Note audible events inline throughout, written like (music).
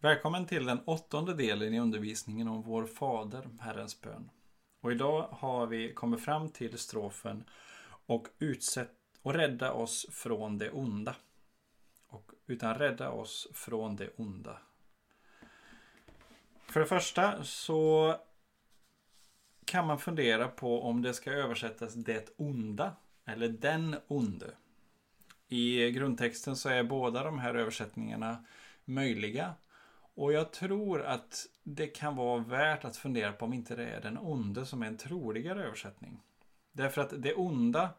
Välkommen till den åttonde delen i undervisningen om vår Fader, Herrens bön. Och idag har vi kommit fram till strofen och utsätt och rädda oss från det onda. Och utan rädda oss från det onda. För det första så kan man fundera på om det ska översättas det onda eller den onde. I grundtexten så är båda de här översättningarna möjliga. Och jag tror att det kan vara värt att fundera på om inte det är den onde som är en troligare översättning. Därför att det onda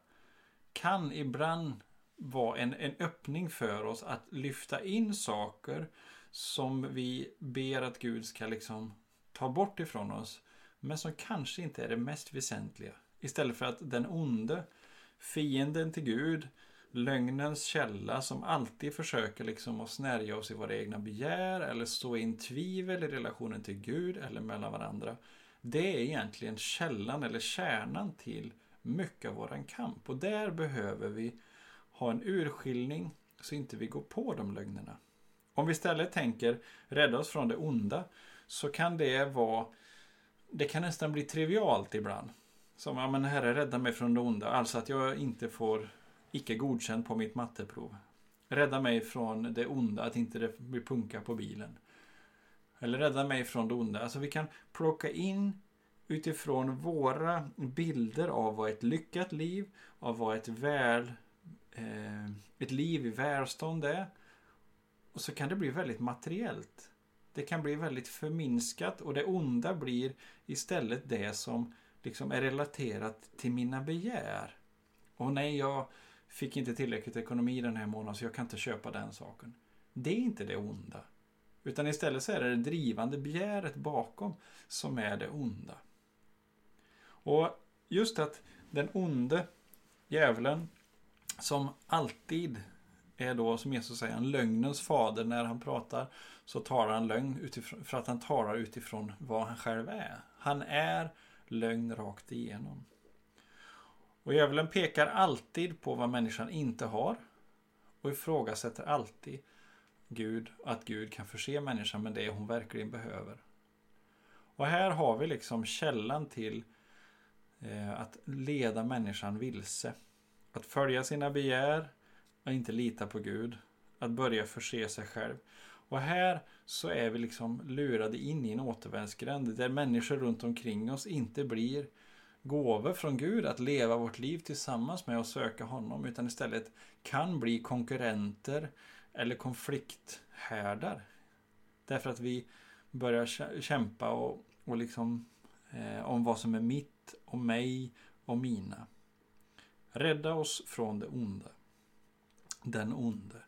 kan ibland vara en, en öppning för oss att lyfta in saker som vi ber att Gud ska liksom ta bort ifrån oss. Men som kanske inte är det mest väsentliga. Istället för att den onde, fienden till Gud, lögnens källa som alltid försöker liksom att snärja oss i våra egna begär eller stå in tvivel i relationen till Gud eller mellan varandra. Det är egentligen källan eller kärnan till mycket av våran kamp och där behöver vi ha en urskiljning så inte vi går på de lögnerna. Om vi istället tänker rädda oss från det onda så kan det vara det kan nästan bli trivialt ibland. Som, ja men herre rädda mig från det onda. Alltså att jag inte får icke godkänd på mitt matteprov. Rädda mig från det onda, att inte det blir punka på bilen. Eller rädda mig från det onda. Alltså vi kan plocka in utifrån våra bilder av vad ett lyckat liv, av vad ett väl, eh, ett liv i välstånd är. Och så kan det bli väldigt materiellt. Det kan bli väldigt förminskat och det onda blir istället det som liksom är relaterat till mina begär. Och nej, jag fick inte tillräckligt ekonomi den här månaden så jag kan inte köpa den saken. Det är inte det onda. Utan istället så är det det drivande begäret bakom som är det onda. Och just att den onde djävulen som alltid är då, som Jesus säger, en lögnens fader när han pratar. Så talar han lögn utifrån, för att han talar utifrån vad han själv är. Han är lögn rakt igenom. Och djävulen pekar alltid på vad människan inte har. Och ifrågasätter alltid Gud, att Gud kan förse människan med det hon verkligen behöver. Och här har vi liksom källan till eh, att leda människan vilse. Att följa sina begär, att inte lita på Gud, att börja förse sig själv. Och här så är vi liksom lurade in i en återvändsgränd där människor runt omkring oss inte blir gåvor från Gud att leva vårt liv tillsammans med och söka honom utan istället kan bli konkurrenter eller konflikthärdar. Därför att vi börjar kämpa och, och liksom eh, om vad som är mitt och mig och mina. Rädda oss från det onda. Den onde.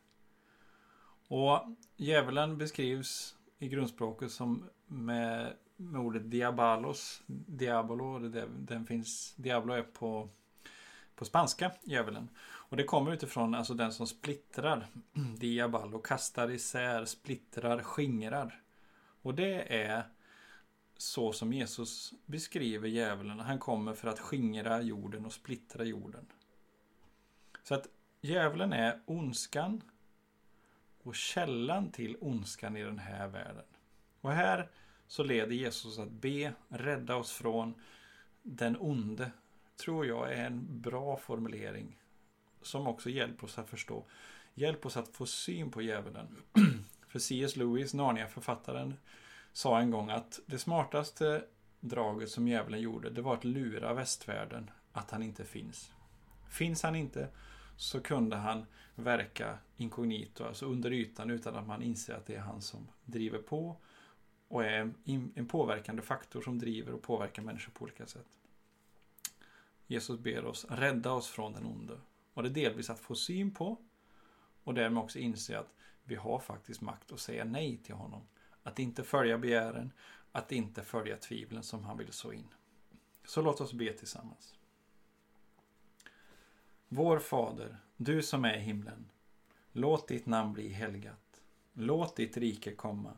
Och djävulen beskrivs i grundspråket som med med ordet diabalos. Diabolo, det, den finns, Diablo är på, på spanska, djävulen. Och det kommer utifrån alltså den som splittrar. (clears throat) Diabalo, kastar isär, splittrar, skingrar. Och det är så som Jesus beskriver djävulen. Han kommer för att skingra jorden och splittra jorden. Så att djävulen är ondskan och källan till ondskan i den här världen. Och här så leder Jesus att be, rädda oss från den onde. Tror jag är en bra formulering. Som också hjälper oss att förstå. Hjälp oss att få syn på djävulen. (clears throat) För C.S. Lewis, Narnia-författaren, sa en gång att det smartaste draget som djävulen gjorde, det var att lura västvärlden att han inte finns. Finns han inte så kunde han verka inkognito, alltså under ytan utan att man inser att det är han som driver på och är en påverkande faktor som driver och påverkar människor på olika sätt. Jesus ber oss rädda oss från den onde. Och det är delvis att få syn på och därmed också inse att vi har faktiskt makt att säga nej till honom. Att inte följa begären, att inte följa tvivlen som han vill så in. Så låt oss be tillsammans. Vår Fader, du som är i himlen. Låt ditt namn bli helgat. Låt ditt rike komma.